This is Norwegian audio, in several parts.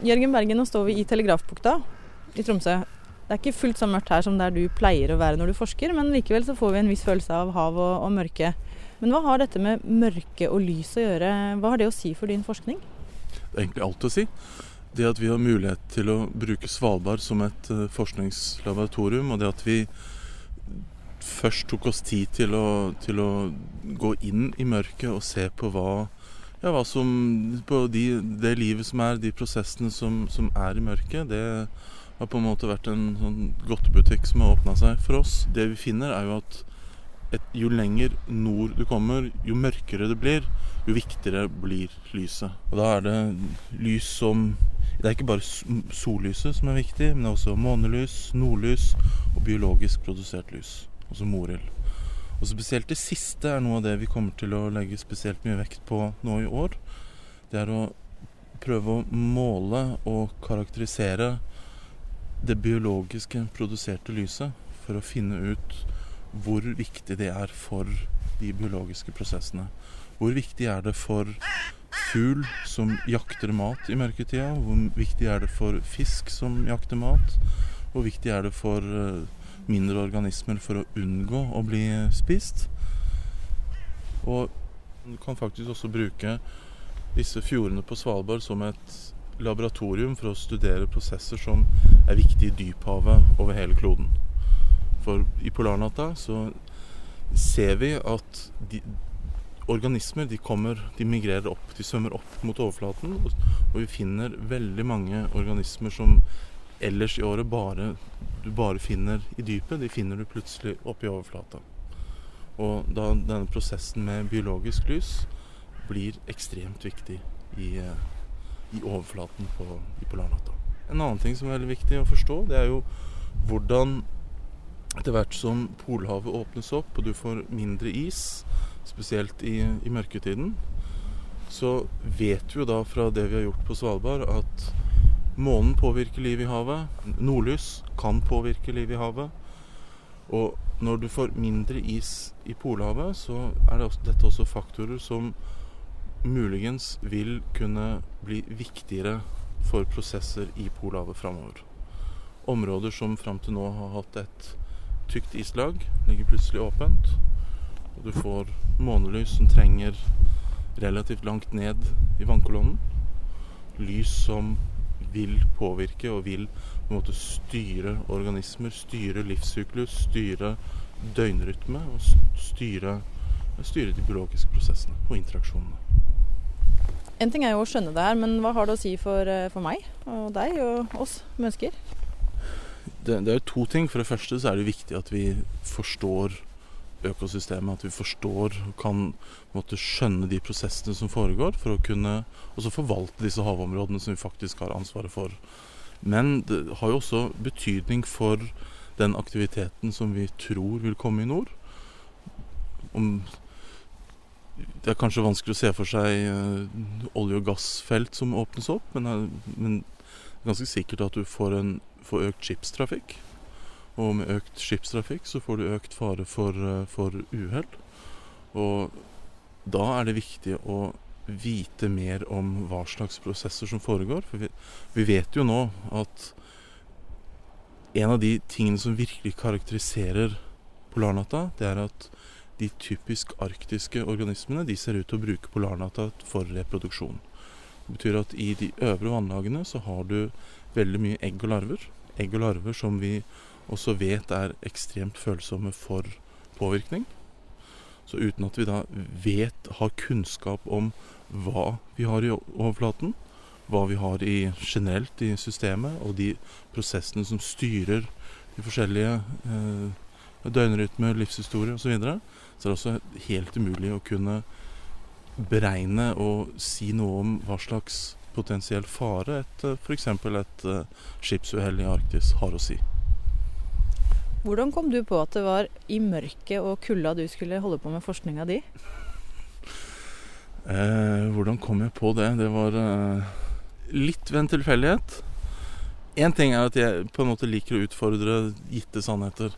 Jørgen Bergen, nå står vi i Telegrafbukta i Tromsø. Det er ikke fullt så mørkt her som der du pleier å være når du forsker, men likevel så får vi en viss følelse av hav og, og mørke. Men hva har dette med mørke og lys å gjøre? Hva har det å si for din forskning? Det er egentlig alt å si. Det at vi har mulighet til å bruke Svalbard som et uh, forskningslaboratorium, og det at vi først tok oss tid til å, til å gå inn i mørket og se på hva ja, hva som På de, det livet som er, de prosessene som, som, er i mørket, det har på en måte vært en sånn godtebutikk som har åpna seg for oss. Det vi finner, er jo at et, jo lenger nord du kommer, jo mørkere det blir, jo viktigere blir lyset. Og da er det lys som Det er ikke bare sollyset som er viktig, men det er også månelys, nordlys og biologisk produsert lys, altså morild. Og Spesielt det siste er noe av det vi kommer til å legge spesielt mye vekt på nå i år. Det er å prøve å måle og karakterisere det biologiske produserte lyset for å finne ut hvor viktig det er for de biologiske prosessene. Hvor viktig er det for fugl som jakter mat i mørketida? Hvor viktig er det for fisk som jakter mat? Hvor viktig er det for uh, mindre organismer for å unngå å bli spist. Og du kan faktisk også bruke disse fjordene på Svalbard som et laboratorium for å studere prosesser som er viktige i dyphavet over hele kloden. For i polarnatta så ser vi at de, organismer de kommer, de migrerer opp, de svømmer opp mot overflaten. Og, vi finner veldig mange organismer som ellers i året bare, du bare finner i dypet, de finner du plutselig oppi overflata. Og da denne prosessen med biologisk lys blir ekstremt viktig i, eh, i overflaten på, i polarnatta. En annen ting som er veldig viktig å forstå, det er jo hvordan etter hvert som Polhavet åpnes opp og du får mindre is, spesielt i, i mørketiden, så vet vi jo da fra det vi har gjort på Svalbard, at Månen påvirker livet i havet. Nordlys kan påvirke livet i havet. Og når du får mindre is i Polhavet, så er det også, dette også faktorer som muligens vil kunne bli viktigere for prosesser i Polhavet framover. Områder som fram til nå har hatt et tykt islag, ligger plutselig åpent. Og du får månelys som trenger relativt langt ned i vannkolonnen. Lys som vil påvirke og vil på en måte styre organismer, styre livssyklus, styre døgnrytme og styre, styre de biologiske prosessene og interaksjonene. En ting er jo å skjønne det her, men hva har det å si for, eh, for meg og deg og oss mennesker? Det, det, er jo to ting. For det første så er det viktig at vi forstår økosystemet. At vi forstår og kan måtte skjønne de prosessene som foregår, for å kunne også forvalte disse havområdene som vi faktisk har ansvaret for. Men det har jo også betydning for den aktiviteten som vi tror vil komme i nord. Om det er kanskje vanskelig å se for seg uh, olje- og gassfelt som åpnes opp, men, uh, men det er ganske sikkert at du får, en, får økt skipstrafikk. Og med økt skipstrafikk så får du økt fare for, eh, for uhell. Og da er det viktig å vite mer om hva slags prosesser som foregår. For vi, vi, vet jo nå at en av de tingene som virkelig karakteriserer polarnatta, det er at de typisk arktiske organismene de ser ut til å bruke polarnatta for reproduksjon. Det betyr at i de øvre vannlagene så har du veldig mye egg og larver. Egg og larver som vi også vet er ekstremt følsomme for påvirkning. Så uten at vi da vet, har kunnskap om hva vi har i overflaten, hva vi har i, generelt i systemet, og de prosessene som styrer de forskjellige eh, døgnrytmer, livshistorie osv., så, videre, så er det også helt umulig å kunne beregne og si noe om hva slags potensiell fare et f.eks. et uh, skipsuhell i Arktis har å si. Hvordan kom du på at det var i mørket og kulda du skulle holde på med forskninga di? Eh, hvordan kom jeg på det? Det var eh, litt ved en tilfeldighet. Én ting er at jeg på en måte liker å utfordre gitte sannheter.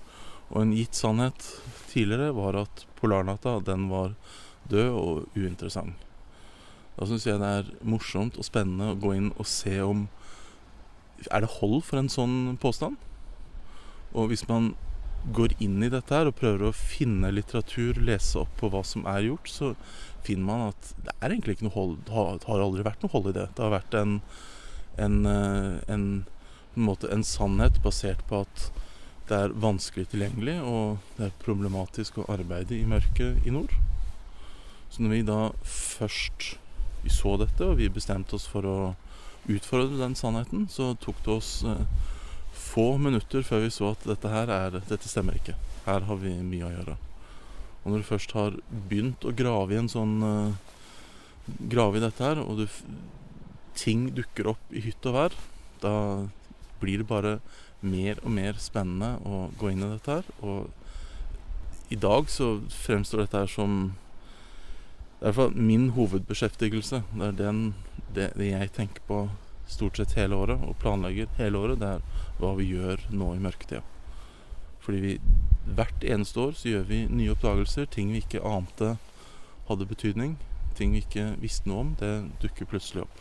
Og en gitt sannhet tidligere var at polarnatta den var død og uinteressant. Da syns jeg det er morsomt og spennende å gå inn og se om Er det hold for en sånn påstand? Og hvis man går inn i dette her og prøver å finne litteratur, lese opp på hva som er gjort, så finner man at det er egentlig ikke noe hold, har aldri vært noe hold i det. Det har vært en, en, eh, en, en, måte, en sannhet basert på at det er vanskelig tilgjengelig, og det er problematisk å arbeide i mørket i nord. Så når vi da først vi så dette, og vi bestemte oss for å utfordre den sannheten, så tok det oss eh, få minutter før vi så at dette her er, dette stemmer ikke. Her har vi mye å gjøre. Og når du først har begynt å grave i en sånn uh, Grave i dette her, og du, ting dukker opp i hytt og vær, da blir det bare mer og mer spennende å gå inn i dette her. Og i dag så fremstår dette her som Det er i hvert fall min hovedbeskjeftigelse. Det er den, det, det jeg tenker på stort sett hele året, og planlegger hele året. Det er hva vi gjør nå i mørketida. Fordi vi hvert eneste år så gjør vi nye oppdagelser. Ting vi ikke ante hadde betydning. Ting vi ikke visste noe om. Det dukker plutselig opp.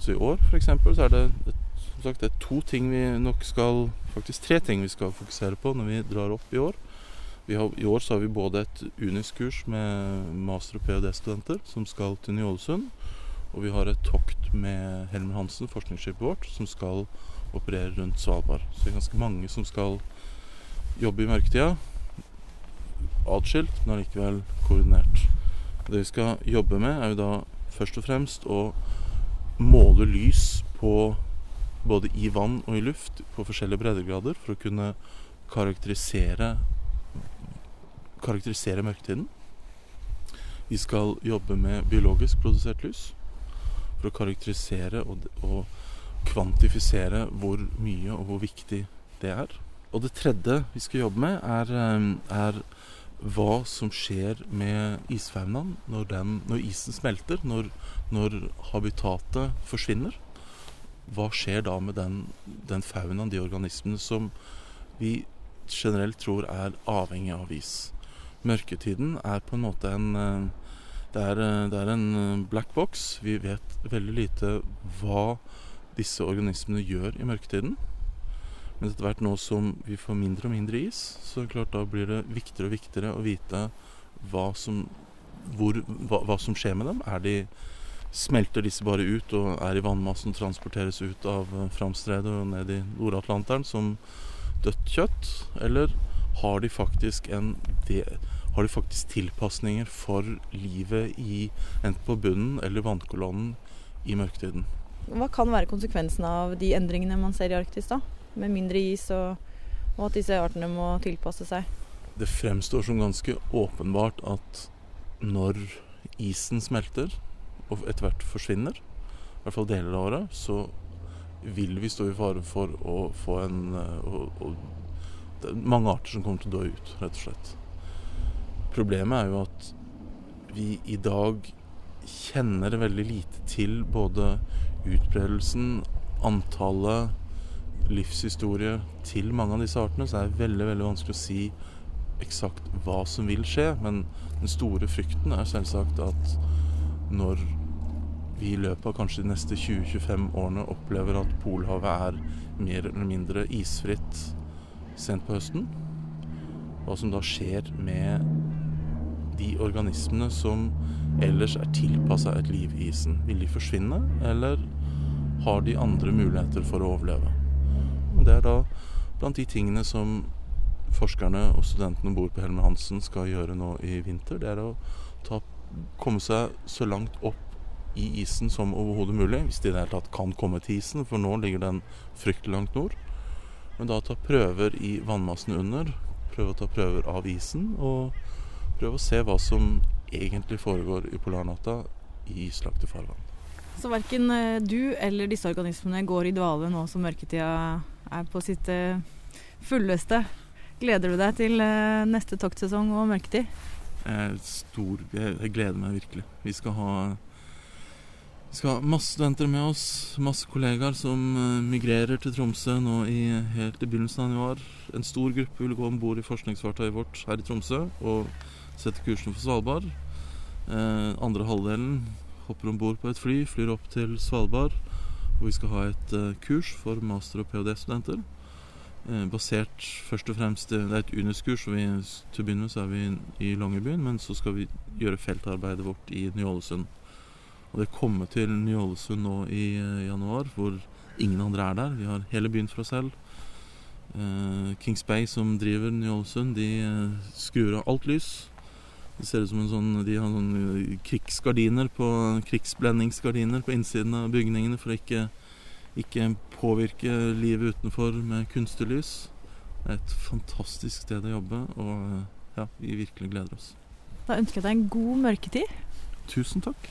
Så i år f.eks. så er det, sagt, det er to ting vi nok skal Faktisk tre ting vi skal fokusere på når vi drar opp i år. Har, I år så har vi både et UNIS-kurs med master- og ph.d.-studenter som skal til Ny-Ålesund. Og vi har et tokt med Helmer Hansen, forskningsskipet vårt, som skal operere rundt Svalbard. Så det er ganske mange som skal jobbe i mørketida. Atskilt, men allikevel koordinert. Det vi skal jobbe med, er jo da først og fremst å måle lys på både i vann og i luft på forskjellige breddegrader for å kunne karakterisere karakterisere mørketiden. Vi skal jobbe med biologisk produsert lys for å karakterisere og, og kvantifisere hvor mye og hvor viktig det er. Og det tredje vi skal jobbe med, er, eh, er hva som skjer med isfaunaen når, når, isen smelter, når, når, habitatet forsvinner. Hva skjer da med den, den faunaen, de organismene som vi generelt tror er avhengig av is? Mørketiden er på en måte en eh, det er, eh, det er en black box. Vi vet veldig lite hva disse organismene gjør i mørketiden. Men etter hvert nå som vi får mindre og mindre is, så klart da blir det viktigere og viktigere å vite hva som, hvor, hva, hva som skjer med dem. Er de Smelter disse bare ut og er i vannmassen og transporteres ut av Framstredet og ned i Nord-Atlanteren som dødt kjøtt? Eller har de faktisk en de, har de faktisk tilpasninger for livet i enten på bunnen eller vannkolonnen i mørketiden? Hva kan være konsekvensen av de endringene man ser i Arktis, da? Med mindre is og, og at disse artene må tilpasse seg? Det fremstår som ganske åpenbart at når isen smelter og etter hvert forsvinner, i hvert fall deler av året, så vil vi stå i fare for å få en å, eh, og, Det er mange arter som kommer til å dø ut, rett og slett. Problemet er jo at vi i dag kjenner veldig lite til både utbredelsen, antallet, livshistorie til mange av disse artene, så er det veldig, veldig vanskelig å si eksakt hva som vil skje. Men den store frykten er selvsagt at når vi i løpet av kanskje de neste 20-25 årene opplever at Polhavet er mer eller mindre isfritt sent på høsten, hva som da skjer med de organismene som ellers er tilpassa et liv i isen? Vil de forsvinne, eller har de andre muligheter for å overleve? Og det er da blant de tingene som forskerne og studentene om bord på Helmer Hansen skal gjøre nå i vinter. Det er å ta, komme seg så langt opp i isen som overhodet mulig, hvis de i det hele tatt kan komme til isen, for nå ligger den fryktelig langt nord. Men da ta prøver i vannmassen under, prøve å ta prøver av isen, og prøve å se hva som egentlig foregår i polarnatta i islagte farvann. Så verken eh, du eller disse organismene går i dvale nå som mørketida er på sitt eh, fulleste. Gleder du deg til eh, neste toktsesong og mørketid? Jeg, stor, jeg gleder meg virkelig. Vi skal ha skal ha masse studenter med oss, masse kollegaer som migrerer til Tromsø nå i, helt i begynnelsen av januar. En stor gruppe vil gå om bord i forskningsfartøyet vårt her i Tromsø og sette kursen for Svalbard. Eh, andre halvdelen hopper om bord på et fly, flyr opp til Svalbard Og vi skal ha et eh, kurs for master- og ph.d.-studenter. Eh, basert først og fremst Det er et UNIS-kurs, og vi, til å begynne med så er vi i Longyearbyen, men så skal vi gjøre feltarbeidet vårt i Ny-Ålesund. Og det kommer til Ny-Ålesund nå i eh, januar, hvor ingen andre er der. Vi har hele byen for oss selv. Eh, Kings Bay, som driver Ny-Ålesund, de eh, skrur av alt lys. Det ser ut som en sånn, De har sånn krigsgardiner på, krigsblendingsgardiner på innsiden av bygningene for å ikke, ikke påvirke livet utenfor med kunstig lys. Det er et fantastisk sted å jobbe, og ja, vi virkelig gleder oss. Da ønsker jeg deg en god mørketid. Tusen takk.